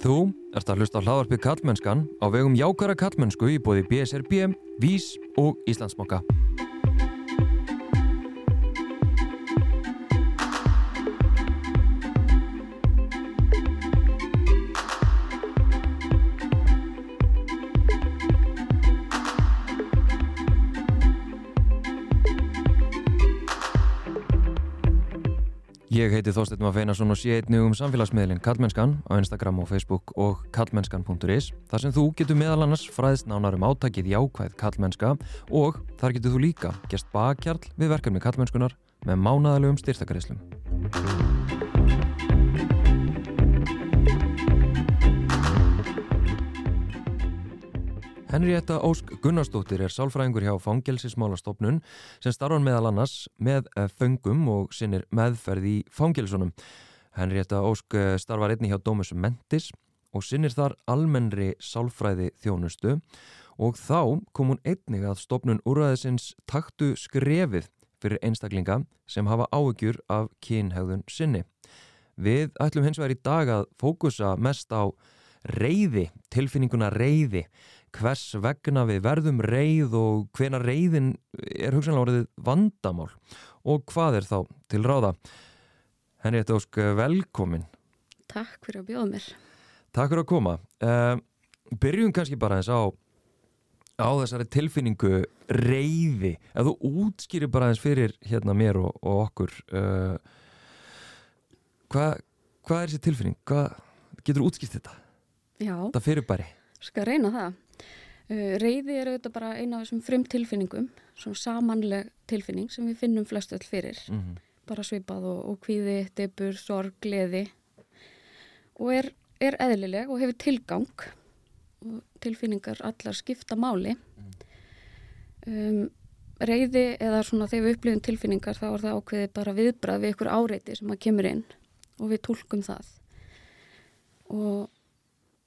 Þú ert að hlusta á hlaðarpið Kallmennskan á vegum jákara kallmennsku í bóði BSRB, VÍS og Íslandsmoka. Ég heiti Þorstein Maður Feinarsson og sé einnig um samfélagsmiðlinn Kallmennskan á Instagram og Facebook og kallmennskan.is þar sem þú getur meðal annars fræðst nánar um átakið jákvæð kallmennska og þar getur þú líka gest bakkjarl við verkefni kallmennskunar með mánadalegum styrtakaríslum. Henrietta Ósk Gunnarsdóttir er sálfræðingur hjá Fangelsismálastofnun sem starfar meðal annars með eh, föngum og sinnir meðferð í fangelsunum. Henrietta Ósk eh, starfar einni hjá Dómus Mentis og sinnir þar almennri sálfræði þjónustu og þá kom hún einnig að stofnun úrræðisins taktu skrefið fyrir einstaklinga sem hafa áökjur af kynhegðun sinni. Við ætlum hins vegar í dag að fókusa mest á reyði, tilfinninguna reyði hvers vegna við verðum reyð og hvena reyðin er hugsanlega orðið vandamál og hvað er þá til ráða. Henni þetta ósk velkomin. Takk fyrir að bjóða mér. Takk fyrir að koma. Uh, byrjum kannski bara eins á, á þessari tilfinningu reyði. Ef þú útskýrir bara eins fyrir hérna mér og, og okkur, uh, hvað hva er þessi tilfinning? Hvað getur þú útskýrt þetta? Já. Það fyrir bæri. Skal reyna það. Uh, reyði er auðvitað bara eina af þessum frum tilfinningum, svona samanleg tilfinning sem við finnum flest öll fyrir. Mm -hmm. Bara svipað og, og kvíði, debur, sorg, gleði og er, er eðlileg og hefur tilgang og tilfinningar allar skipta máli. Um, reyði eða svona þegar við upplifum tilfinningar þá er það ákveði bara viðbrað við ykkur áreiti sem að kemur inn og við tólkum það og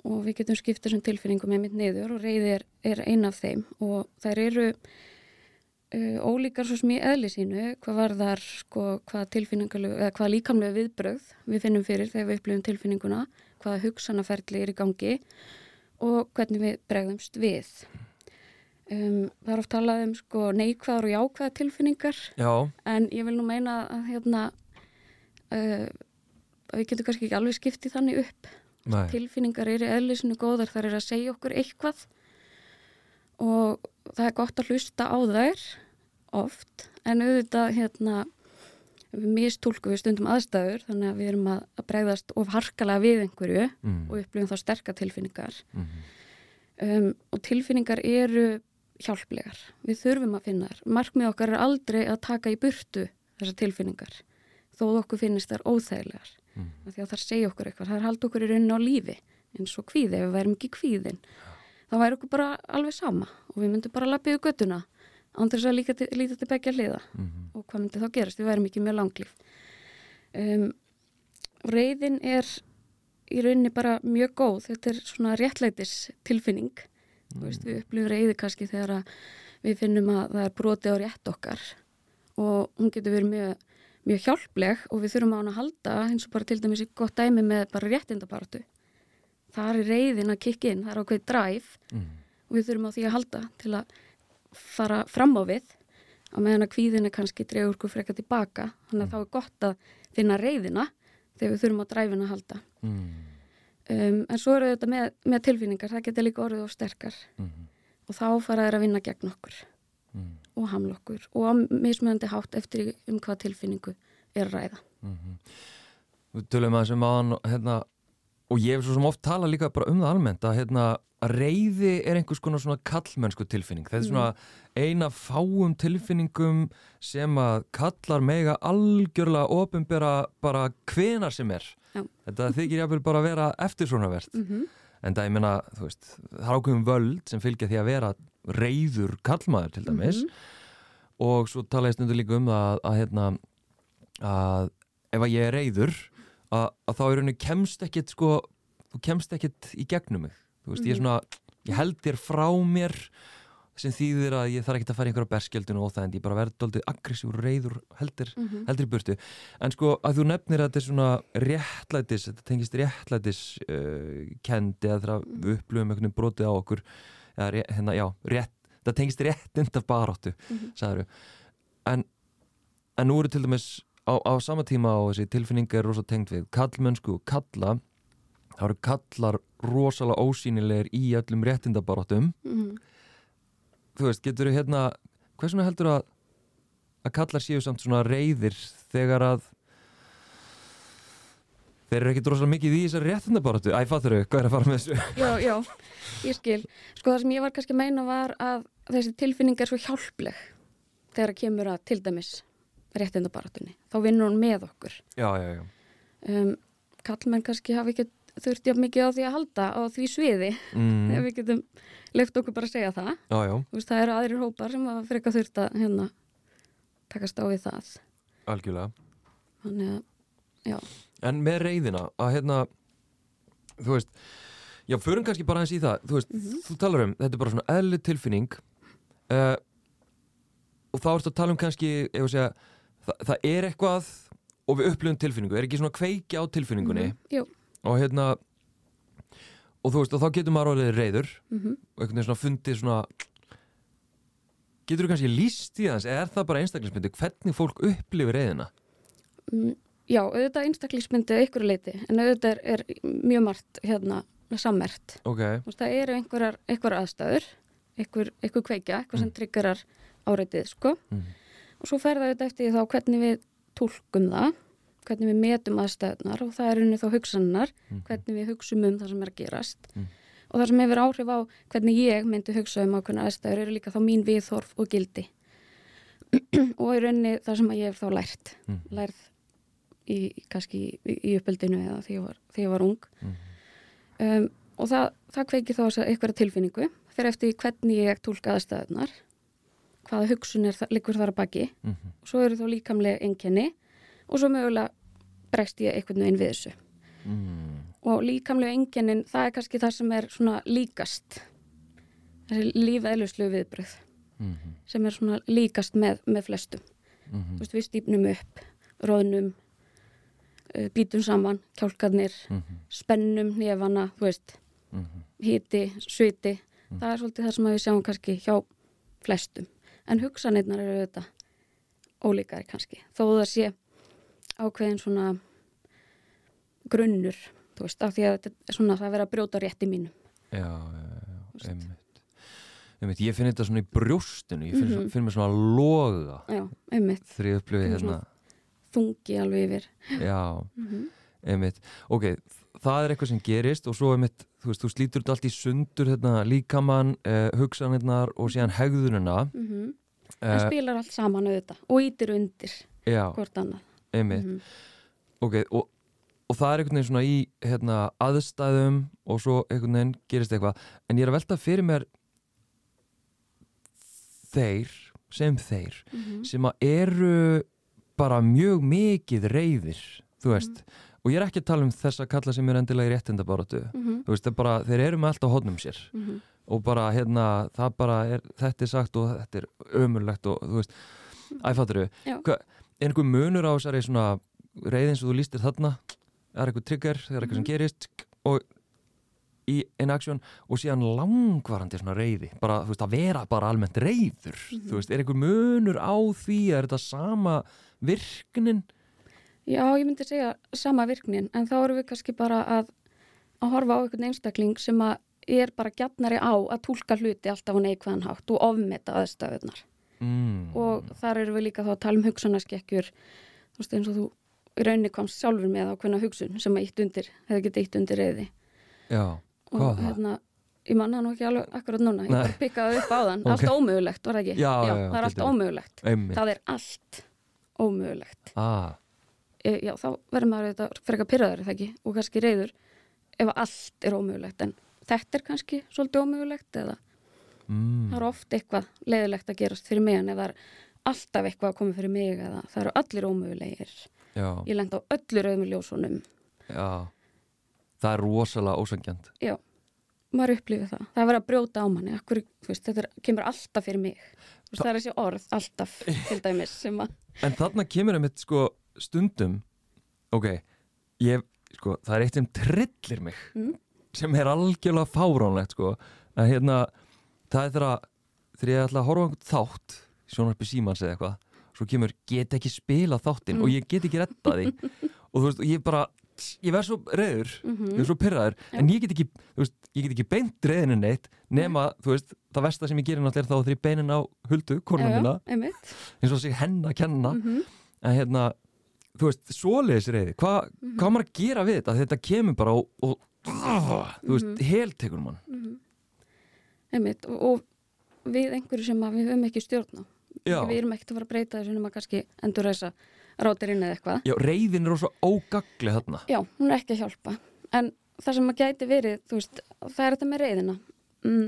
og við getum skipt þessum tilfinningum með mitt niður og reyði er, er eina af þeim. Og þær eru uh, ólíkar svo sem í eðli sínu hvað var þar sko hvað tilfinningalegu eða hvað líkamlega viðbröð við finnum fyrir þegar við upplifum tilfinninguna hvaða hugsanaferli er í gangi og hvernig við bregðumst við. Um, það er oft talað um sko neikvæðar og jákvæða tilfinningar Já. en ég vil nú meina að hérna uh, að við getum kannski ekki alveg skiptið þannig upp Nei. tilfinningar eru eðlisinu góðar þar er að segja okkur eitthvað. Og það er gott að hlusta á þær oft en auðvitað hérna við mistúlku við stundum aðstæður þannig að við erum að, að bregðast of harkalega við einhverju Mm. og upplifum þá sterkar tilfinningar. Mm um, og tilfinningar eru hjálplegar. Við þurfum að finna þær. Markmið okkar er aldrei að taka í burtu þessar tilfinningar þó okkur finnist þær óþægilegar Mm. því að það segja okkur eitthvað, það er halda okkur í rauninni á lífi eins og kvíði, ef við værum ekki kvíðin þá væri okkur bara alveg sama og við myndum bara lappið úr göttuna þess að líka til, líta til begja hliða. -hmm. og hvað myndi þá gerast, við værum ekki mjög langlíf. Um, reyðin er í rauninni bara mjög góð, þetta er svona réttlætis tilfinning mm. veist, við upplifum reyði kannski þegar við finnum að það er brotið á rétt okkar. Og hún getur verið mjög mjög hjálpleg og við þurfum á hann að halda eins og bara til dæmis í gott dæmi með bara réttindabartu. Það er reyðin að kikka inn, það er ákveðið dræf Mm. og við þurfum á því að halda til að fara fram á við á meðan að kvíðin er kannski dregur okkur frekar tilbaka þannig að þá er gott að finna reyðina þegar við þurfum á dræfin að halda. Mm. Um, en svo eru þetta með, með tilfinningar, það getur líka orðið of sterkar Mm. og þá fara þeir að vinna gegn okkur Mm. Og hamla okkur og á mismöðandi hátt eftir um hvað tilfinningu er að ræða. Mhm. Við tölum aðeins um aðan hérna, og ég hef svo sem oft tala líka bara um það almennt að hérna, að reyði er einhvers konar svona kallmennsku tilfinning þetta er svona eina fáum tilfinningum sem að kallar mega algjörlega ofinbera bara hvenar sem er Já. þetta þykir jáfnvel bara að vera eftir svona verð Mm -hmm. en það ég meina, þú veist, það er ákveðum völd sem fylgja því að vera reyður kallmaður til dæmis og svo tala ég stundu líka um að, að hérna að ef að ég er reyður að, að þá í rauninni kemst ekkit sko, þú kemst ekkit í gegnum mig þú veist, ég er svona, ég held þér frá mér sem þýðir að ég þarf ekki að fara í einhverja berskjöldun og það en ég bara verði doldið aggressív reyður heldur, Mhm. heldur í burtu en sko að þú nefnir að þetta er svona réttlætis, þetta tengist réttlætis uh, kendi að það Mhm. við upplöfum einhvern veginn brotið á okkur eða, hérna, já, rétt, það tengist réttind af baráttu, Mhm. sagður en, en nú eru til dæmis á, á sama tíma á þessi tilfinninga er rosa tengt við kallmennsku og kalla þá eru kallar rosalega ósýnilegir í öllum réttindabaráttum Mhm. þú veist, getur þú hérna hvers vegna heldur að að kallar séu samt svona reyðir þegar að þeir eru ekki drosalega mikið í þessari réttindabaráttu æ, fattur þau, hvað er að fara með þessu Já, já, ég skil. Sko það sem ég var kannski að meina var að þessi tilfinning er svo hjálpleg þegar það kemur að til dæmis réttindabaratunni. Þá vinnur hún með okkur. já, já, já, Um, kallmenn kannski hafi ekki þurft jafn mikið á því að halda á því sviði mm, ef við getum leift okkur bara að segja það. já, já veist, það eru aðrir hópar sem hafa frekar þurft að hérna takast á við það. algjörlega Þannig að, já, en með reyðina að hérna þú veist, já, förum kannski bara eins í það. Þú veist, þú talar um, þetta er bara svona eðli tilfinning uh, og þá ertu að tala um kannski ef að segja, það, það er eitthvað og við upplifum tilfinningu, er ekki svona kveiki á tilfinningunni? Mhm, jú, og hérna og þú veist, og þá getur maður orðið reyður mhm. og einhvern veginn svona fundið svona getur þú kannski líst í þess er það bara einstaklingsmyndi, hvernig fólk upplifir reyðina? Mm, Já, auðvitað einstaklismyndið ykkur leiti en auðvitað er, er mjög margt hérna sammert. Ok, Þú veist, Það eru einhverjar, einhverjar aðstæður, einhver, einhver kveikja, eitthvað sem tryggarar áreitið, sko. Mm. Og svo fer það auðvitað eftir því þá hvernig við tólkum það, hvernig við metum aðstæðunar og það er unni þá hugsannar, hvernig við hugsum um það sem er að gerast. Mm. Og það sem hefur áhrif á hvernig ég myndi hugsa um ákveðna aðstæður eru líka þá mín viðhorf og gildi. og í rauninni það sem ég hef þá lært, Mm. lærð í, kannski í, í uppeldinu eða þegar ég var, þegar ég var ung. Mm. um, og það, það kveiki þá þess að einhverja tilfinningu. Fyrir eftir hvernig ég tólka aðstæðunar hvaða hugsun er, liggur þar að baki. Mm og svo eru þá líkamlega einkenni og svo mögulega bregst ég einhvern veginn við þessu. Mm. og líkamlega einkennin það er kannski það sem er svona líkast. Þessi lífeðluslu viðbröð Mm sem er svona líkast með, með flestum. -hmm. þú veist við stýpnum upp róðnum býtum saman, kjálkarnir Mhm. spennum nefana, þú veist. Hiti, sviti. Það er svolítið það sem að við sjáum kannski hjá flestum, en hugsanirnar eru auðvitað ólíkari kannski. Þó það sé ákveðin svona grunnur þú veist, af því að þetta er svona það er verið að brjóta rétt í mínum. Já, já, já, einmitt. einmitt Ég finn þetta svona í brjóstinu ég finn, Mhm. mm finn mér svona loga já, einmitt, Kemur hérna þungi alveg yfir. Já, mm einmitt. Ok, það er eitthvað sem gerist og svo einmitt, þú veist, þú slítur þetta allt í sundur hérna, líkamann, uh, hugsanirnar og síðan hegðunina. -hmm. uh, það spilar allt saman auðvitað og ítir undir Já, hvort annað. Einmitt. Mhm. Ok, og, og það er einhvern veginn svona í hérna, aðstæðum og svo einhvern veginn gerist eitthvað. En ég er að velta fyrir mér þeir sem þeir Mhm. sem að eru bara mjög mikið reyðir þú veist, og ég er ekki að tala um þessa kalla sem er endilega í réttindabaratu Mhm. þú veist, það er bara, þeir eru með allt á hodnum sér. Mhm. og bara hérna, það bara er þetta er sagt og þetta er ömurlegt og þú veist, æfattur við er einhver munur á þessari svona reyðin sem þú lístir þarna? Er eitthvað trigger, það er eitthvað sem Mhm. gerist? Og í in action og síðan langvarandi svona reyði bara, þú veist, að vera bara almennt reyður Mhm. þú veist, er einhver munur á því er þetta sama virknin Já, ég myndi segja sama virknin, en þá erum við kannski bara að, að horfa á einhvern einstakling sem að er bara gjarnari á að túlka hluti alltaf á neikvæðan hátt og ofmeta aðstöðunar. mm. Og þar erum við líka þá að tala um hugsunaskekkjur, þú veist eins og þú í rauninni komst sjálfur með ákveðna hugsun sem að ítt undir, hefði getið ítt undir reyði. já, Og hérna, ég manna nú ekki alveg akkurat núna, ég bara pikkaði upp á þann, Ok. allt ómögulegt, var það ekki? Já, já, já, það er allt ómögulegt. einmitt, Það er allt ómögulegt. ah, e, já, þá verður maður þetta frekar pyrraður, það ekki, og kannski reyður ef allt er ómögulegt. En þetta er kannski svolítið ómögulegt eða mm. það er oft eitthvað leiðilegt að gerast fyrir mig en ef það er alltaf eitthvað að koma fyrir mig eða það eru allir ómögulegir. Já, ég lend á öllu rauðum ljósunum. Já það er rosalega ósangjant já, maður upplifið það. Það er verið að brjóta á manni. Akkur, veist, þetta er, kemur alltaf fyrir mig. Veist, það er þessi orð, alltaf, til dæmis. Að... En þarna kemur um þetta sko stundum, ok, ég, sko, það er eitt sem trillir mig, mm. sem er algjörlega fáránlegt, sko, að hérna, það er þegar, þegar ég ætla að horfa á þátt, sjónarpi símans eða eitthvað, svo kemur, get ekki spila þáttinn mm. og ég get ekki retta því og þú veist, og ég bara ég verð svo reyður, mm -hmm. ég er svo pyrraður ja. en ég get ekki, þú veist, ég get ekki beint reyðinu neitt, nema, þú veist það versta sem ég gerir náttúrulega er þá ég beinin á huldu, kornumina, eins og þessi henn að kenna mm -hmm. en hérna, þú veist, svoleiðis reyði Hva, mm -hmm. hvað maður að gera við þetta þetta kemur bara og, og uh, þú veist, mhm. heltekur mann mhm. einmitt, og, og við einhverju sem við höfum ekki stjórn á við erum ekkert að fara að breyta þessu en maður kannski endur þess að rátirinn eða eitthvað. Já, reyðin er svo ógagli þarna. Já, hún er ekki að hjálpa. En það sem að gæti verið, þú veist, það er þetta með reyðina. Mm,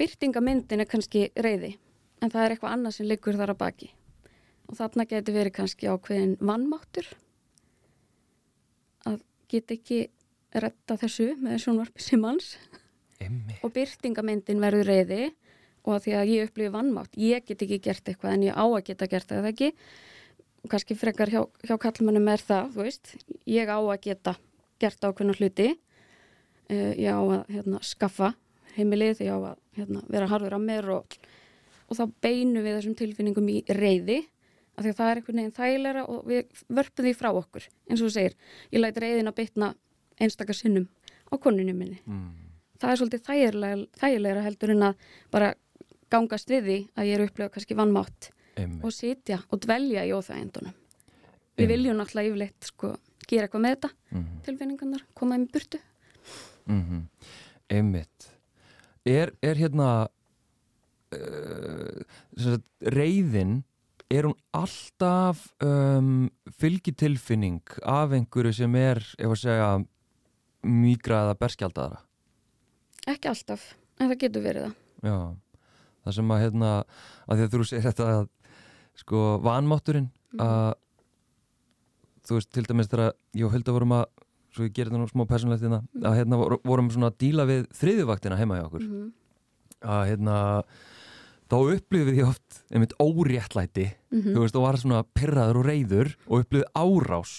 byrtingamyndin er kannski reyði, en það er eitthvað annað sem liggur þar að baki. Og þarna gæti verið kannski ákveðin vannmáttur að geta ekki retta þessu með sjónvarpi sem manns. Emmi. Og byrtingamyndin verður reyði og að því að ég upplifi vannmátt, ég get ekki gert eitthvað en ég á að geta gert það ekki kannski frekar hjá, hjá kallmannum er það, þú veist, ég á að geta gert ákveðna hluti. Uh, ég á að hérna, skaffa heimilið, ég á að hérna, vera harður að mér og, og þá beinu við þessum tilfinningum í reyði af því að það er einhvern veginn þægilega og við vörpum því frá okkur, eins og þú segir ég læti reyðin að bytna einstakar sinnum á konunum minni. Mm. það er svolítið þægilega, þægilega heldur en að bara gangast við því að ég eru upplegað kannski vannmátt Einmitt. og sitja og dvelja í óþægindunum. Við viljum náttúrulega yfirleitt sko, gera eitthvað með þetta mm -hmm. tilfinningarnar, koma í burtu. Mm -hmm. Einmitt. Er, er hérna uh, reyðin er hún alltaf um, fylgitilfinning af einhverju sem er, ef að segja mýgraða berskjaldara ekki alltaf, en það getur verið það. Já. Það sem að hérna, að því að þú segir þetta að sko vanmátturinn mhm. að þú veist til dæmis þegar ég og Hulda vorum að svo ég gerði það nú smá personlegt hérna mm. að hérna vorum svona að díla við þriðjuvaktina heima hjá okkur mm. að hérna þá við því oft einmitt óréttlæti mm -hmm. þú veist og var svona perraður og reyður og upplýðið árás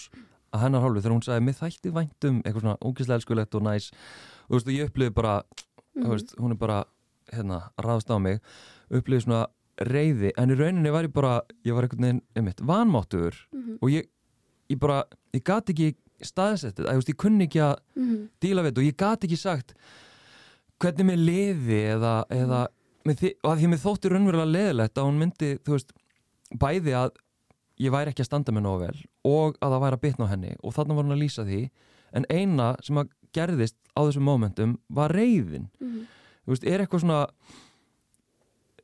að hennar hálfu þegar hún sagði með þætti væntum eitthvað svona ógislega elskulegt og næs og þú veist og ég upplýði bara -hmm. veist, hún er bara hérna ráðst á mig upplýðið svona reyði en í rauninni var ég bara ég var einhvern veginn, einmitt, vanmáttuður mm -hmm. og ég, ég bara ég gati ekki staðsettið, ég, ég kunni ekki að mm -hmm. díla við þetta og ég gati ekki sagt hvernig mér leði eða, eða þi, og að því mér þótti raunverulega leðilegt að hún myndi, þú veist bæði að ég væri ekki að standa með nóg vel og að það væri að bitna á henni og þannig var hún að lýsa því en eina sem að gerðist á þessum mómentum var reyðin mm -hmm. þú veist, er eitthvað svona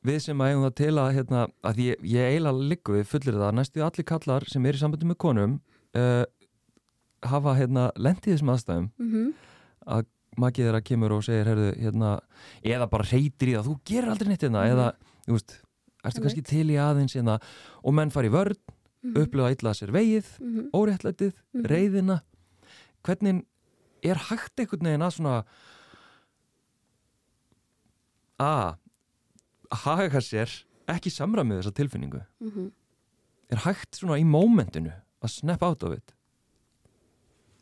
við sem að eigum það til að, hérna, að ég, ég eiginlega liggu við fullir það næstu allir kallar sem er í sambandi með konum uh, hafa hérna, lendið þessum aðstæðum mm -hmm. að makið þeirra kemur og segir herðu, hérna, eða bara reytir í það þú gerir aldrei neitt hérna mm -hmm. eða, þú veist, erstu kannski til í aðeins hérna, og menn fari vörð mm -hmm. upplifa illa sér vegið mhm. óréttlætið, mhm. reyðina hvernig er hægt einhvern veginn að svona að haga sér ekki samramið þessa tilfinningu? Mm -hmm. er hægt svona í mómentinu að snappa át af þetta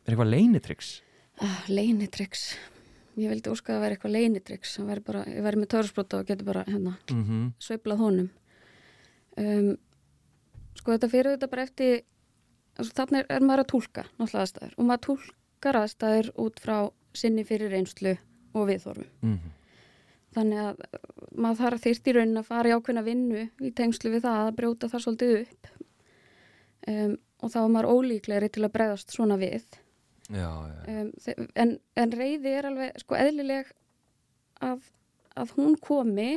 er eitthvað leinitryggs ah, leinitryggs ég vildi óska að væri eitthvað leinitryggs ég væri með törspróta og getur bara hérna, mm -hmm. sveiplað honum. Um, sko þetta fyrir þetta bara eftir þannig er maður að tólka og maður tólkar aðstæður út frá sinni fyrir reynslu og viðþorfum mm -hmm þannig að maður þarf þýrt í raunin að fara í ákveðna vinnu í tengslu við það að brjóta það svolítið upp. Um, og þá er maður ólíklegri til að bregðast svona við. Já, já. Um, en, en reyði er alveg sko eðlileg að, að hún komi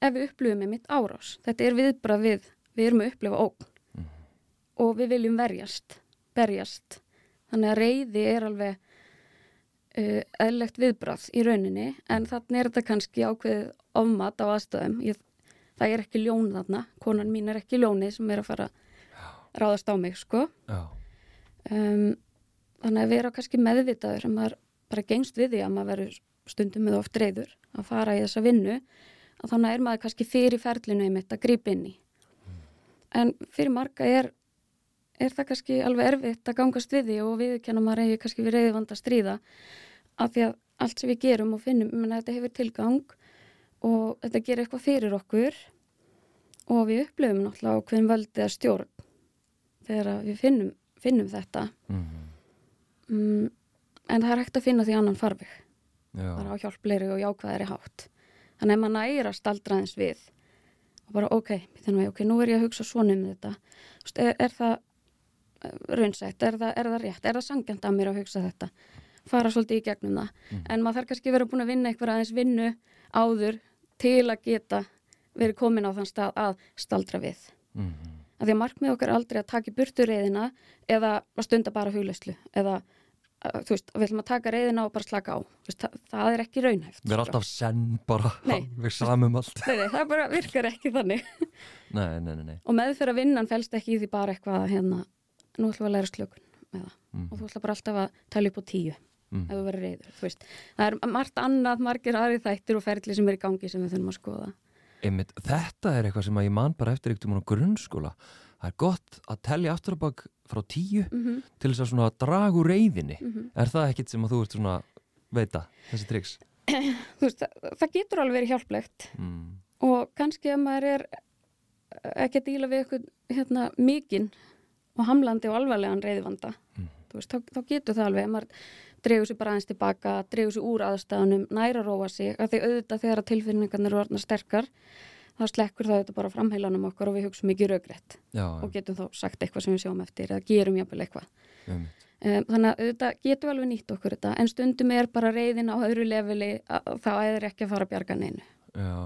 ef við upplifum með mitt árás. Þetta er viðbrað við, við erum að upplifa ógn. Mm. og við viljum verjast berjast. Þannig að reyði er alveg uh, eðlegt viðbrað í rauninni en þannig er þetta kannski ákveðið ofmat á aðstöðum Ég, það er ekki ljón þarna, konan mín er ekki ljóni sem er að fara að ráðast á mig sko. Um, þannig að vera kannski meðvitaður að maður bara gengst við því að maður verður stundum með oft reyður að fara í þessa vinnu að þannig er maður kannski fyrir ferlinu einmitt að grípa inn í. En fyrir marga er er það kannski alveg erfitt að gangast við því og viðkenna maður eigi kannski við reyði vand að stríða af því að allt sem við gerum og finnum, menna, þetta hefur tilgang og þetta gerir eitthvað fyrir okkur og við upplifum náttúrulega hvern völdið að stjórn þegar við finnum, finnum þetta. Mm -hmm. mm, en það er hægt að finna því annan farvig Já. bara á hjálpleiri og jákvæðari hátt. Þannig að maður nægir að staldra eins við og bara ok, ok, nú er ég að hugsa svona um þetta. Er, er það raunsætt, er það, er það rétt, er það sangjant að mér að hugsa þetta, fara svolítið í gegnum það, Mm. en maður þarf kannski verið búin að vinna eitthvað aðeins vinnu áður til að geta verið komin á þann stað að staldra við. Mm. Af því að markmið okkar aldrei að taka í burtu reyðina eða að stunda bara huglauslu eða að, þú veist, við ætlum að taka reyðina og bara slaka á. Veist, það, það er ekki raunhæft. Við erum alltaf senn bara Nei. við samum allt Nei, nei, það bara virkar ekki þannig. Nei, nei, nei, nei. Og meðfyrir vinnan fælst ekki í því bara eitthvað hérna, nú ætlum við að læra slökun með. Mm. og þú ætla bara alltaf að tala upp á tíu Mm. ef þú verður reyður, það er margt annað, margir aðri þættir og ferli sem er í gangi sem við þurfum að skoða Einmitt, þetta er eitthvað sem að ég man bara eftir ykkur á grunnskóla það er gott að tellja aftur að bak frá tíu mm -hmm. til þess að draga úr reyðinni Mhm. er það ekkit sem að þú ert svona veita, þessi triks veist, það, getur alveg verið hjálplegt mm. og kannski ef maður er ekki að díla við eitthvað hérna, mikinn og hamlandi og alvarlegan reyðvanda Mm. veist, þá, þá getur það alveg maður dregur sér bara aðeins tilbaka, dregur sér úr aðstæðunum næra róa sig, af því auðvitað þegar tilfinningarnir eru orðnar sterkar þá slekkur það auðvitað bara framheilanum okkar og við hugsaum mikið raugrætt Já, og getum þá sagt eitthvað sem við sjáum eftir eða gerum jafnvel eitthvað. Um, þannig að auðvitað getum við alveg nýtt okkur þetta en stundum er bara reyðin á öðru leveli þá æðir ekki að fara að bjarga neinu. Já,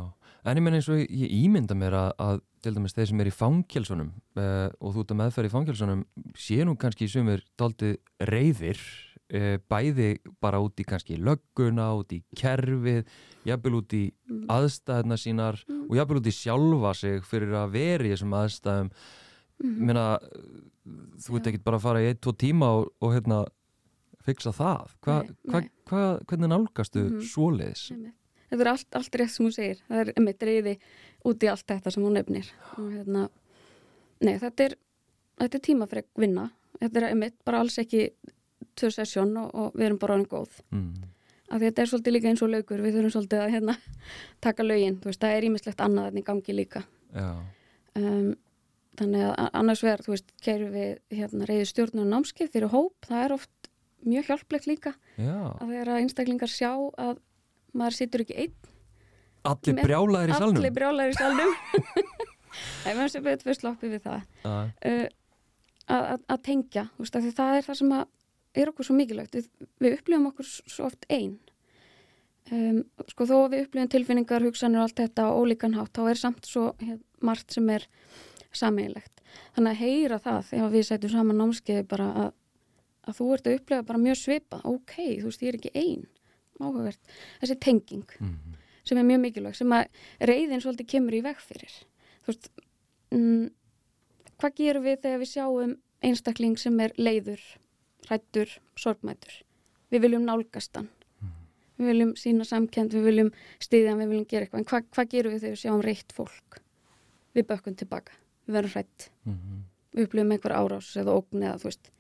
en ég menn eins og ég, ímynda mér að, að til dæmis þeir sem er í fangkelsunum uh, og þú ert að meðferð í fangkelsunum sé nú kannski sumir daldið reyðir uh, bæði bara út í kannski lögguna, út í kerfið jafnvel út í Mm. aðstæðuna sínar og jafnvel út í sjálfa sig fyrir að vera í þessum aðstæðum ég meina, þú ert Já. ekkit bara að fara í ein, tvo tíma og, og hérna fixa það hva, Nei, hva, nei. hva, hvernig nálgastu mm Mhm. svoleiðis. Þetta er allt, allt rétt sem hún segir. Það er einmitt reyði út í allt þetta sem hún nefnir. Og hérna, nei, þetta er, þetta er tímafreg vinna. Þetta er einmitt bara alls ekki tvö sessjón og, og við erum bara orðin góð. mm. Af því þetta er svolítið líka eins og laukur. Við þurfum svolítið að hérna, taka lögin. Þú veist, það er ímislegt annað en í gangi líka. Um, þannig að annars vegar, þú veist, kæru við hérna, reyði stjórnum og námskeið fyrir hóp. Það er oft mjög hjálplegt líka já að þegar að einstaklingar sjá að maður situr ekki einn Allir brjálaðir í salnum allir brjálæri í salnum Það er með sem betur fyrir sloppið við það uh, að, að, að tengja þú veist, af því það er það sem að er okkur svo mikilvægt. Við, við upplifum okkur svo oft ein. Um, sko þó við upplifum tilfinningar hugsanir og allt þetta á ólíkan hátt þá er samt svo hér, margt sem er sameigilegt þannig að heyra það þegar við sætum saman námskeiði bara að, að þú ert að upplifa bara mjög svipa ok, þú veist, ég er ekki ein. Áhugavert, þessi tenging mhm, sem er mjög mikilvæg, sem að reyðin svolítið kemur í veg fyrir. Þú veist, mm, hvað gerum við þegar við sjáum einstakling sem er leiður, hrættur, sorgmætur? Við viljum nálgast hann. Við viljum sína samkend, við viljum stiðja við viljum gera eitthvað. En hvað, hvað gerum við þegar við sjáum reitt fólk? Við bökkum tilbaka, við verðum hrætt, mhm. við upplifum einhver árás eða ógn eða þú veist.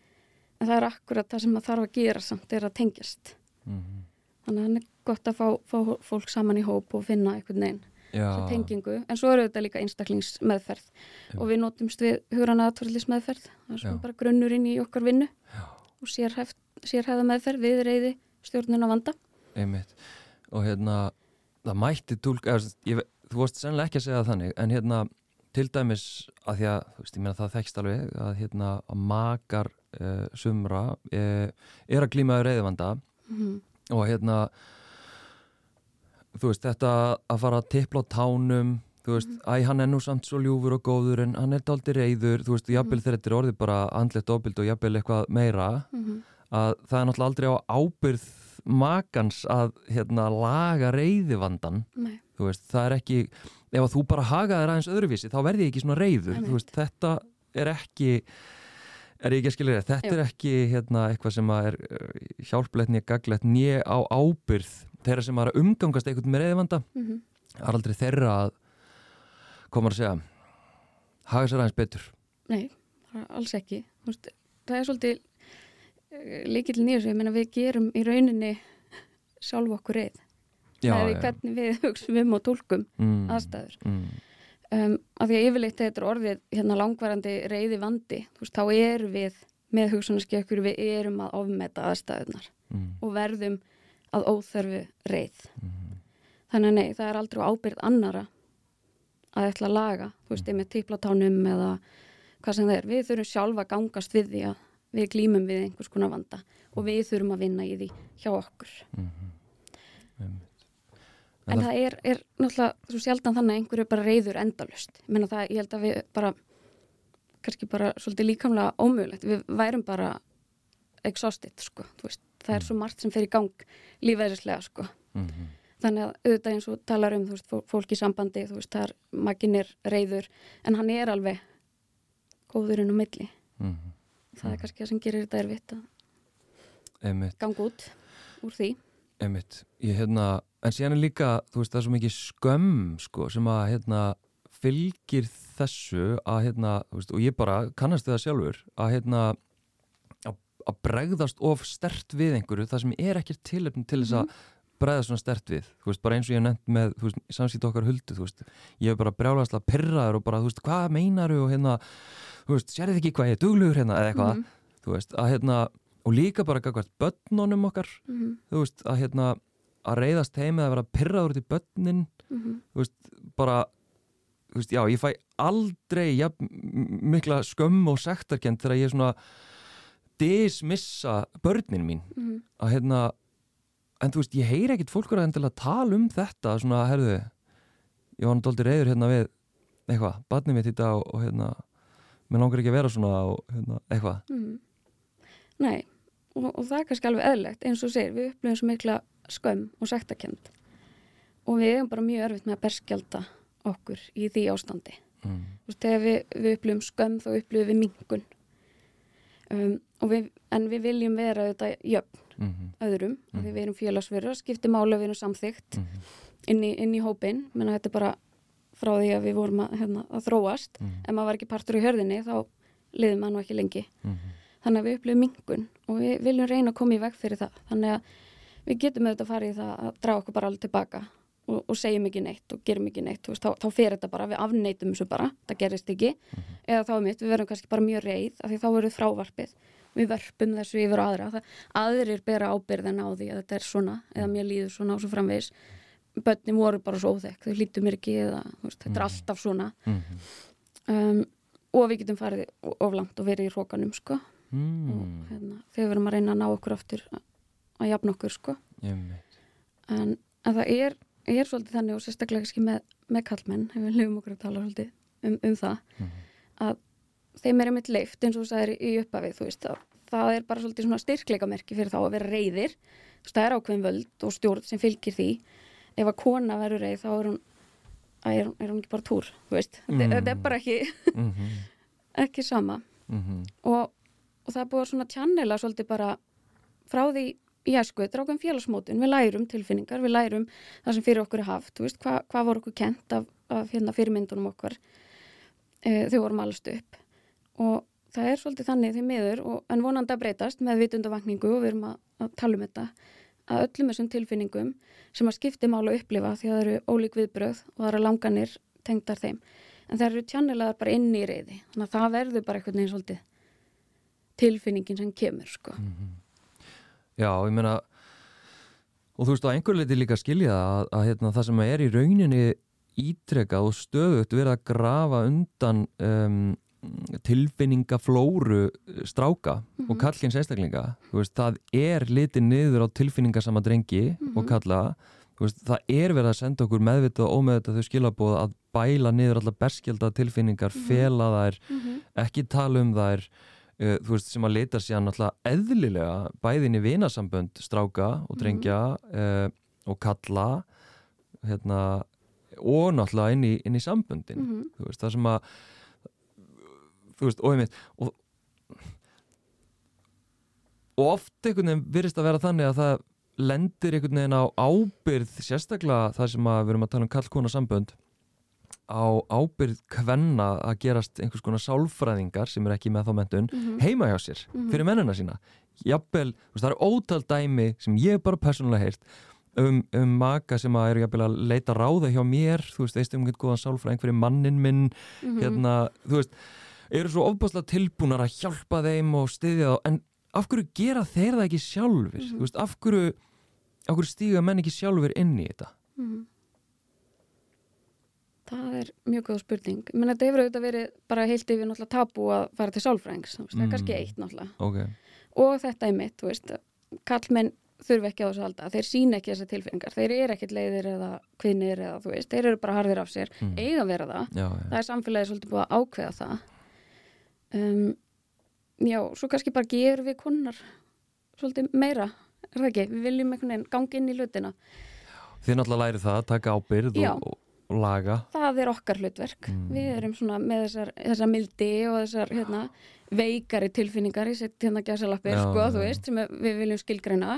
En það er akkurat það sem að þarf að gera samt, er að tengjast. mhm. Þannig að hann er gott að fá, fá fólk saman í hóp og finna einhvern veginn tengingu, en svo eru þetta líka einstaklingsmeðferð Já. og við notumst við hugranna aðtverðlismeðferð, það er svona bara grunnurinn í okkar vinnu Já. Og sérhæft, sérhæða meðferð við reyði stjórnuna vanda. einmitt. Og hérna, það mætti tólk eða, ég, Þú vorst sennilega ekki að segja þannig en hérna, til dæmis að því að, veist, ég meina það þekkst alveg að hérna, að makar uh, sumra uh, er að glímaður reyðvanda Mm og hérna þú veist, þetta að fara að tippla á tánum þú veist, Mhm. æ, hann er nú samt svo ljúfur og góður en hann er daldi reyður þú veist, jafnvel Mhm. þegar þetta er orðið bara andlegt ofbild og jafnvel eitthvað meira að það er náttúrulega aldrei á ábyrð makans að hérna laga reyðivandan Nei, þú veist, það er ekki ef að þú bara haga þér aðeins öðruvísi þá verði ég ekki svona reyður, þú veist, þetta er ekki er ég ekki að skilja þér, þetta Jú. er ekki hérna, eitthvað sem er uh, hjálplegt nýja gaglegt nýja á ábyrð þeirra sem var að umgangast einhvern með reyðivanda það er aldrei þeirra að koma að segja haga sér aðeins betur Nei, alls ekki. Veist, það er svolítið líkil nýjus, ég meina við gerum í rauninni sjálf okkur reyð. Það er hvernig við hugsaum um og tólkum mm, aðstæður. mm, Um, af því að yfirleitt þetta er orðið hérna langvarandi reyði vandi, veist, þá erum við með hugsunarskekkur, við erum að ofmeta aðstæðunar mm, og verðum að óþörfu reyð. mm, Þannig að nei, það er aldrei á ábyrgð annara að ætla að laga, þú veist, með típlatánum eða hvað sem það er. Við þurfum sjálfa að gangast við því að við glýmum við einhvers konar vanda og við þurfum að vinna í því hjá okkur. mm, einmitt. En það er, er náttúrulega svo sjaldan þannig að einhverju er bara reyður endalust. Ég meina það, ég held að við bara, kannski bara svolítið líkamlega ómögulegt. Við værum bara exhausted, sko. Þú veist, það er svo margt sem fer í gang lífæðislega, sko. Mhm, Þannig að auðvitað eins og talar um, veist, fó- fólk í sambandi, þú veist, það er, makinn er reyður, en hann er alveg góðurinn á milli. mhm, Það er kannski það sem gerir þetta erfitt að ganga út úr því. einmitt. Ég hérna, en síðan er líka þú veist, það er svo mikið skömm sko, sem að hérna fylgir þessu að hérna, veist, og ég bara kannast það sjálfur, að hérna að, bregðast of stert við einhverju, það sem er ekkert tilöfn til þess að bregðast svona stert við þú veist, bara eins og ég hef nefnt með, þú veist, samskýtt okkar huldu, þú veist, ég hef bara brjálæðslega pyrraður og bara, þú veist, hvað meinaru og hérna, þú veist, sérðu ekki hvað ég er duglugur hérna, eða eitthvað, Mhm, þú veist, að hérna og líka bara gagvart börnunum okkar mhm, þú veist, að hérna að reyðast heim eða vera pyrraður út í börnin mhm, þú veist, bara þú veist, já, ég fæ aldrei ja, mikla skömm og sektarkend þegar ég svona dismissa börnin mín. Mhm. að hérna en þú veist, ég heyri ekkit fólkur að endilega tala um þetta svona, herðu ég var náttúrulega reyður hérna við eitthvað, mitt í dag og, og hérna mér langar ekki að vera svona og hérna, eitthvað Mhm. Nei, og, og það er kannski alveg eðlegt, eins og segir, við upplifum svo mikla skömm og sektakend og við erum bara mjög erfitt með að berskjalda okkur í því ástandi. mm. Þú veist, þegar við, við upplifum skömm þá upplifum við mingun. Um, og við, en við viljum vera þetta jöfn Mm -hmm. öðrum, mm. Mhm. því við erum félagsverður, skipti mála við erum samþygt Mm -hmm. inn í, inn í hópin, menna þetta er bara frá því að við vorum að, hérna, að þróast. Mm Ef maður var ekki partur í hörðinni þá liðum maður ekki lengi. -hmm. Þannig að við upplifum mingun og við viljum reyna að koma í veg fyrir það. Þannig að við getum auðvitað að fara í það að draga okkur bara alveg tilbaka og, og segjum ekki neitt og gerum ekki neitt. Veist, þá, þá fer þetta bara, við afneitum þessu bara, það gerist ekki. Eða þá er mitt, við verðum kannski bara mjög reið af því þá verður frávarpið. Við verpum þessu yfir á aðra. Það, aðrir bera ábyrðin á því að þetta er svona eða mér líður svona og svo framvegis. Bönni voru bara svo óþekk, þau hlýttu mér ekki eða veist, þetta er alltaf svona. Um, og við getum farið of langt og verið í hrókanum sko Mm. og hérna, þegar við erum að reyna að ná okkur aftur að, að jafna okkur sko en, en það er, er svolítið þannig og sérstaklega kannski með, með kallmenn ef við lifum okkur að tala svolítið um, um það Mhm. að þeim er einmitt leift eins og þú sagðir í uppafið þú veist að það er bara svolítið svona styrkleikamerki fyrir þá að vera reyðir þú veist það er ákveðin völd og stjórn sem fylgir því ef að kona verður reyð þá er hún er, er hún ekki bara túr þú veist, Mm. þetta er bara ekki Mhm. ekki sama Mhm. og, og það er búið að svona tjannela svolítið bara frá því í æsku, þetta er ákveðin félagsmótun, við lærum tilfinningar, við lærum það sem fyrir okkur er haft, þú veist, hva, hvað voru okkur kent af, af hérna, fyrirmyndunum okkar e, þau vorum allast upp og það er svolítið þannig því miður, og, en vonandi að breytast með vitundavakningu og við erum að, að tala um þetta, að öllum þessum tilfinningum sem að skipti mála að upplifa því að það eru ólík viðbröð og það eru langanir tengdar þeim, en það eru tjannelaðar bara inn í reyði, þannig að það verður bara eitthvað neginn svolítið tilfinningin sem kemur sko. Já, ég meina og þú veist á einhver leiti líka skilja að, að hérna, það sem er í rauninni ítrekað og stöðugt verið að grafa undan um, tilfinningaflóru stráka og kallins einstaklinga veist, það er litið niður á tilfinningasama drengi og kalla þú veist, það er verið að senda okkur meðvitað og ómeðvitað þau skilabóð að bæla niður allar berskjelda tilfinningar, fela þær ekki tala um þær uh, veist, sem að leita sér náttúrulega eðlilega bæðin í vinasambönd stráka og drengja uh, og kalla hérna og náttúrulega inn í, inn í samböndin. Mhm. það sem að þú veist, og einmitt og, og oft einhvern veginn virðist að vera þannig að það lendir einhvern veginn á ábyrð sérstaklega það sem að við erum að tala um kallkona sambönd á ábyrð kvenna að gerast einhvers konar sálfræðingar sem er ekki með þá mentun Mhm. heima hjá sér fyrir mennina sína jafnvel, það eru ótal dæmi sem ég bara persónulega heyrt um, um maka sem að eru jafnvel að leita ráða hjá mér, þú veist, veist um einhvern góðan sálfræðing fyrir mannin minn Mhm. hérna, þú veist, eru svo ofbáslega tilbúnar að hjálpa þeim og styðja þá, en af hverju gera þeir það ekki sjálfur, Mhm. þú veist, af hverju hverju stíga menn ekki sjálfur inn í þetta Mhm. Það er mjög góð spurning. Meina, þetta hefur auðvitað verið bara heilt yfir náttúrulega tabu að fara til veist, Það er Mm. kannski eitt náttúrulega. ok, Og þetta er mitt, þú veist, kallmenn þurfi ekki á þessu halda. Þeir sína ekki þessar tilfinningar. Þeir eru ekkit leiðir eða kvinnir eða þú veist, þeir eru bara harðir af sér. Mm. Eiga það. já, já, Það er samfélagið svolítið búið að ákveða það. Um, já, svo kannski bara gerum við konar svolítið meira. Er það ekki? Við viljum einhvern veginn gangi inn í hlutina. þið náttúrulega læri það að taka ábyrð Já. og, og, laga það er okkar hlutverk Mm. við erum svona með þessar, þessar mildi og þessar hérna, veikari tilfinningar í sitt hérna gæsalappir sko, þú veist, sem við viljum skilgreina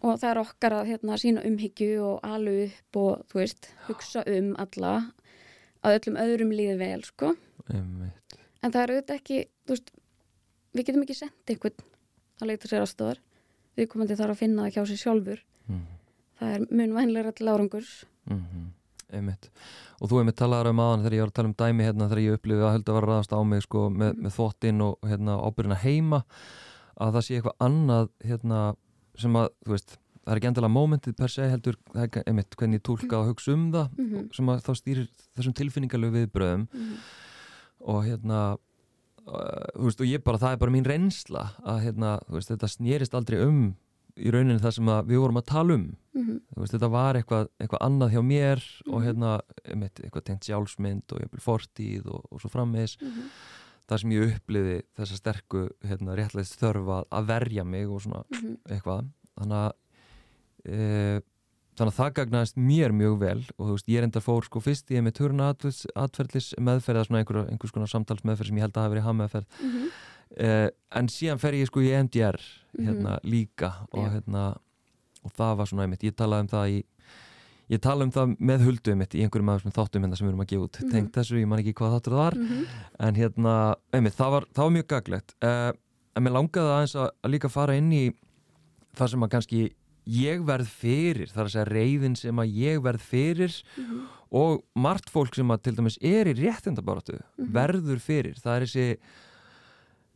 og það er okkar að hérna, sína umhyggju og alu upp og þú veist, hugsa um alla að öllum öðrum líði vel sko. Einmitt. En það er auðvitað ekki veist, við getum ekki sendt einhvern að leita sér aðstofar við komandi þarf að finna það hjá sér sjálfur Mm. það er mun vænlegra til árangurs Mm einmitt og þú einmitt talaður um aðan þegar ég var að tala um dæmi hérna þegar ég upplifið að höldu að vera að ráðast á mig sko, með, með þvottinn og hérna, ábyrðina heima að það sé eitthvað annað hérna, sem að þú veist það er ekki endilega mómentið per se heldur einmitt hvernig ég túlka og hugsa um það Mhm. sem að þá stýrir þessum tilfinningalegu viðbröðum Mhm. Og hérna uh, þú veist og ég bara, það er bara mín reynsla að hérna, þú veist, þetta snýrist aldrei um í rauninni það sem við vorum að tala um Mhm. þú veist, þetta var eitthvað, eitthvað annað hjá mér og Mhm. hérna, eitthvað tengt sjálfsmynd og jafnvel fortíð og, og svo frammeðis Mhm. það sem ég uppliði þessa sterku hérna, réttlegst þörfa að verja mig og svona Mhm. eitthvað þannig að e, þannig að það gagnaðist mér mjög vel og þú veist, ég reyndar fór sko fyrst ég með turna atferðlis meðferð eða svona einhver, einhvers konar samtalsmeðferð sem ég held að hafa verið hammeðferð Mhm. uh, en síðan fer ég sko í MDR hérna líka og Já. hérna og það var svona einmitt, ég talaði um það í ég talaði um það með huldu einmitt í einhverjum af þessum þáttum hérna sem við erum að gefa út Mhm. tengt þessu, ég man ekki hvað þáttur það var Mhm. en hérna, einmitt, það var, það var mjög gaglegt uh, en mér langaði aðeins að, að líka fara inn í það sem að kannski ég verð fyrir, það er að segja reyðin sem að ég verð fyrir Mhm. og margt fólk sem að til dæmis er í réttindabaratu Mhm. verður fyrir, það er þessi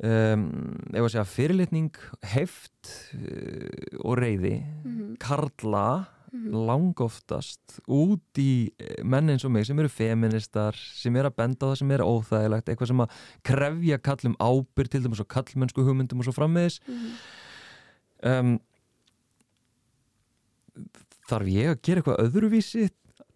um, ef að segja fyrirlitning, heft uh, og reyði Mhm. karla Mhm. langoftast út í eh, menn eins og mig sem eru feministar sem eru að benda það sem er óþægilegt eitthvað sem að krefja kallum ábyrg til dæmis og kallmennsku hugmyndum og svo frammiðis Mhm. um, þarf ég að gera eitthvað öðruvísi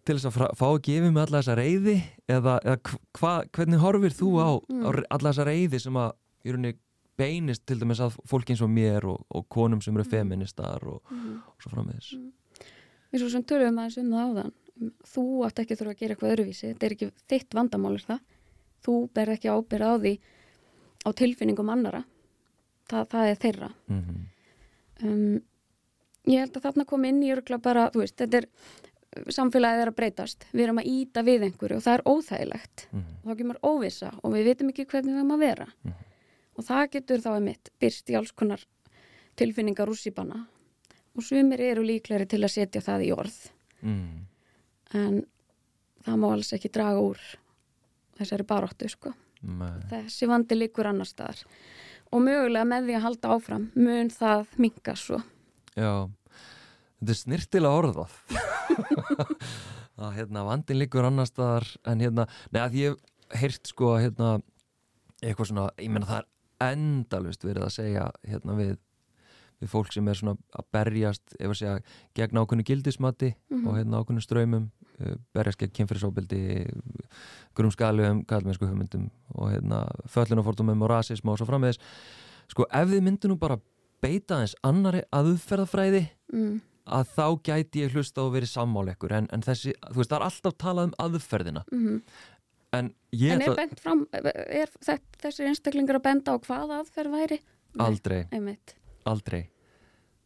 til þess að fá að gefa mig alla þessa reyði eða, eða hva, hvernig horfir þú á, Mm, mm. á alla þessa reyði sem að í rauninni beinist til dæmis að fólki eins og mér og, og konum sem eru Mm. feministar og, Mhm. og svo frammiðis eins og sem tölum aðeins um það áðan þú átt ekki þurfa að gera eitthvað öðruvísi þetta er ekki þitt vandamál er það þú ber ekki ábyrð á því á tilfinningum annara það, það er þeirra mm -hmm. um, ég held að þarna kom inn í örgla bara, þú veist, þetta er samfélagið er að breytast, við erum að íta við einhverju og það er óþægilegt Mhm. og þá kemur óvissa og við vitum ekki hvernig við erum að vera Mhm. og það getur þá einmitt byrst í alls konar tilfinningar rússipanna og sumir eru líklegri til að setja það í orð mm. en það má alls ekki draga úr þessari baróttu sko. Nei. þessi vandi líkur annar staðar og mögulega með því að halda áfram mun það minka svo Já, þetta er snirtilega orðað að hérna vandin liggur annar staðar en hérna, neða því ég hef heyrt sko að hérna eitthvað svona, ég meina það er endalust verið að segja hérna við við fólk sem er svona að berjast ef að segja gegn ákveðnu gildismati Mhm. og hérna ákveðnu ströymum uh, berjast gegn kynfyrirsóbildi grumskaluðum, kallmennsku hugmyndum og hérna föllunafordumum og rasism og svo framvegis sko ef þið myndu nú bara beita eins annari aðferðafræði mm. Að þá gæti ég hlusta og verið sammála ykkur en, en þessi, þú veist, það er alltaf talað um aðferðina Mm en ég En er ætla bent fram, er þetta, þessir einstaklingar að benda á hvað aðferð væri? Nei, aldrei, Einmitt. aldrei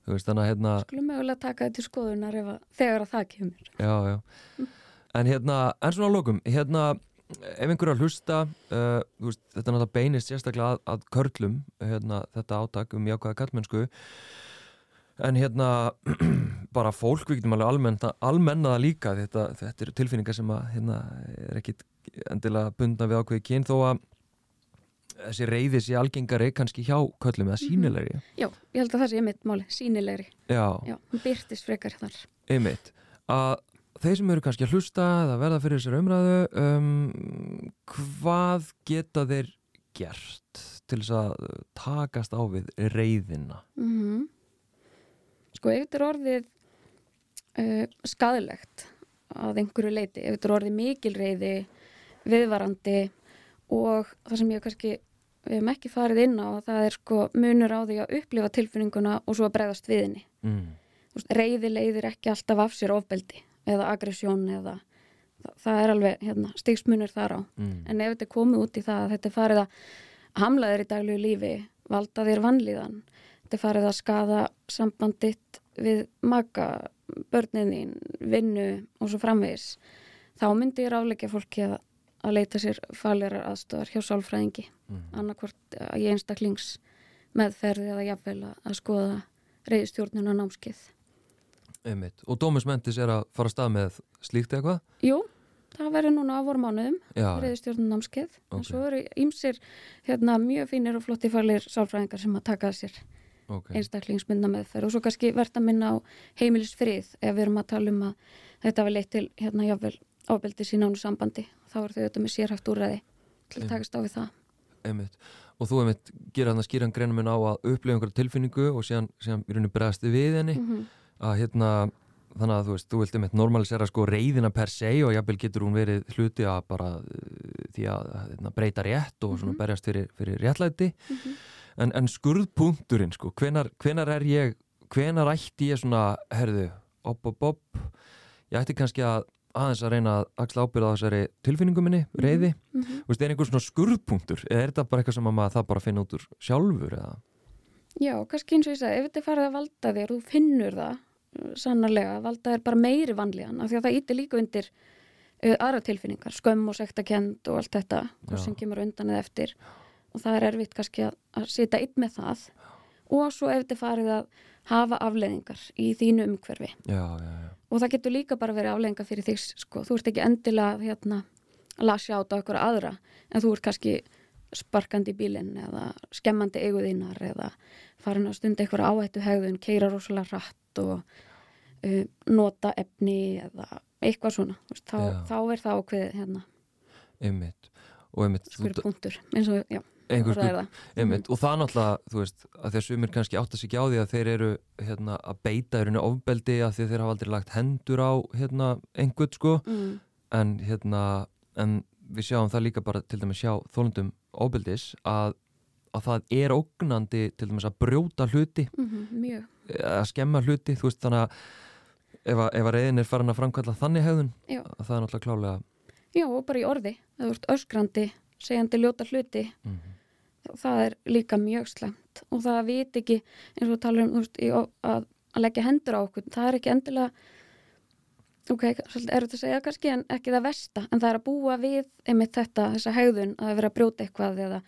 þú veist þannig að hérna Skulum mögulega taka þetta til skoðunar að, þegar að það kemur. já, já. en hérna, en svona á lokum hérna, ef einhver er að hlusta uh, veist, þetta náttúrulega beinist sérstaklega að, að körlum, hérna, þetta átak um jákvæða kallmennsku en hérna bara fólk, við getum alveg almenna, almenna það líka þetta, þetta eru tilfinningar sem að hérna, er ekkit endilega bundna við ákveði kyn þó að þessi reyði sé algengari kannski hjá köllum eða sínilegri Já, ég held að það sé einmitt máli, sínilegri. Já, Já, hún byrtist frekar þar. einmitt. Að þeir sem eru kannski að hlusta eða verða fyrir þessari umræðu um, hvað geta þeir gert til þess að takast á við reyðina Mm Sko, ef þetta er orðið uh, skadilegt að einhverju leiti, ef þetta er orðið mikil reyði, viðvarandi og það sem ég kannski við hefum ekki farið inn á það er sko munur á því að upplifa tilfinninguna og svo að bregðast við henni. mm. Reyði leiðir ekki alltaf af sér ofbeldi eða aggressjón eða það, það er alveg hérna, stigsmunur þar á. Mm. En ef þetta er komið út í það að þetta er farið að hamla þér í daglegu lífi, valda þér vanlíðan, er farið að skada sambanditt við maka, börnin þín, vinnu og svo framvegis, þá myndi ég ráleika fólki að, að leita sér falerar aðstofar hjá sálfræðingi, Mm. annarkvort í einstaklings meðferði eða jafnvel að, að skoða reyðstjórnuna námskeið. einmitt og Dómus Mentis er að fara að stað með slíkt eitthvað Jú, það verður núna á vorumánuðum Já, reyðstjórnum námskeið Ok. en svo eru ýmsir hérna, mjög fínir og flotti fælir sálfræðingar sem að taka að sér ok. einstaklingsmynda meðferð og svo kannski verðt að minna á heimilisfrið ef við erum að tala um að þetta var leitt til hérna jáfnvel ábeldi sína ánu sambandi. Þá er þau auðvitað með sérhæft úrræði til að takast á við það. Einmitt. Og þú einmitt gera hann að skýra hann greinum minn á að upplifa einhverja tilfinningu og síðan, síðan í rauninu bregðast við henni. Mm -hmm. að hérna þannig að þú veist, þú vilt einmitt normalisera sko reyðina per se og jafnvel getur hún verið hluti að bara uh, því að hérna, breyta rétt og svona Mhm. berjast fyrir, fyrir réttlæti en, en skurðpunkturinn sko, hvenar, hvenar er ég hvenar ætti ég svona, herðu op, op, op ég ætti kannski að aðeins að reyna að axla ábyrða á þessari tilfinningu minni, reyði Mm -hmm. Þú veist, er einhver svona skurðpunktur eða er þetta bara eitthvað sem að maður það bara finna út úr sjálfur eða? Já, kannski eins og ég sagði, ef þetta farið að valda þér, þú finnur það uh, sannarlega, valda þér bara meiri vanlíðan af því að það íti líka undir uh, aðra tilfinningar, skömm og sektakend og allt þetta, Já. hvað sem kemur undan eða eftir og það er erfitt kannski að, að sita einn með það. Og svo ef þetta er farið að hafa afleðingar í þínu umhverfi. Já, já, já. og það getur líka bara verið afleðingar fyrir þig sko, þú ert ekki endilega hérna, að lasja át á einhverja aðra en þú ert kannski sparkandi í bílinn eða skemmandi eiguðinnar eða farin að stunda einhverja áhættu hegðun, keira rosalega rætt og uh, nota efni eða eitthvað svona. Veist, þá, þá er það ákveðið hérna, einmitt. Og einmitt, þú- skur punktur eins og, já, einhver það er skur, það einmitt og það náttúrulega, þú veist, að að sumir kannski átta sig ekki á því að þeir eru hérna, að beita í rauninni ofbeldi að að þeir hafa aldrei lagt hendur á hérna, einhvern sko, mm, en hérna en við sjáum það líka bara til dæmis sjá þólundum ofbeldis að, að það er ógnandi til dæmis að brjóta hluti. Mm mjög, að skemma hluti, þú veist, þannig að ef að, ef að reyðin er farin að framkvæmla þannig að það er náttúrulega klálega já og bara í orði. Þú ert öskrandi, segjandi ljóta hluti mm það er líka mjög slemt og það vit ekki eins og tala um veist, að, að leggja hendur á okkur það er ekki endilega ok, er þetta að segja kannski en ekki það versta, en það er að búa við einmitt þetta, þessa hegðun að það er verið að brjóta eitthvað eða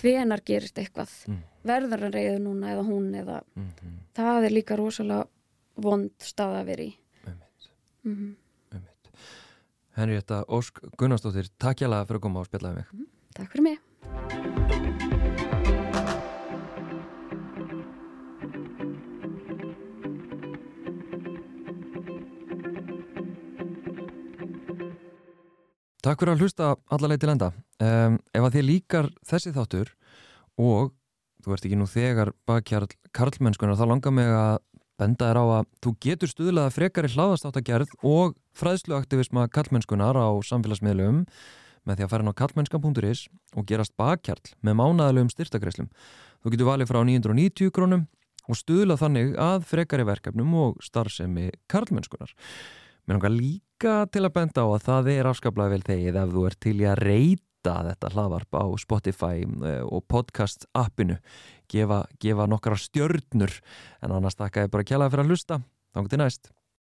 hvenar gerist eitthvað Mm. verður hann reyðu núna eða hún eða mm -hmm. það er líka rosalega vond stað að vera í einmitt, mm -hmm. Henrietta Ósk Gunnarsdóttir, takk hjá fyrir að koma og spjallaði mig Takk fyrir mig Takk fyrir að hlusta allarleið til enda. Um, ef að þið líkar þessi þáttur og þú ert ekki nú þegar bakkjarl karlmennskunar þá langar mig að benda þér á að þú getur stuðlaða frekari hláðastáttagerð og fræðsluaktivisma karlmennskunar á samfélagsmiðlum með því að fara inn á karlmennskan.is og gerast bakkjarl með mánaðalegum styrtakreislum. Þú getur valið frá 990 krónum og stuðla þannig að frekari verkefnum og starfsemi karlmennskunar. Mér langar líka til að benda á að það er afskaplega vel þegið ef þú ert til í að reyta þetta hlaðvarp á Spotify eh, og podcast appinu. gefa, gefa nokkara stjörnur en annars takka ég bara kjælaði fyrir að hlusta. Þá til næst.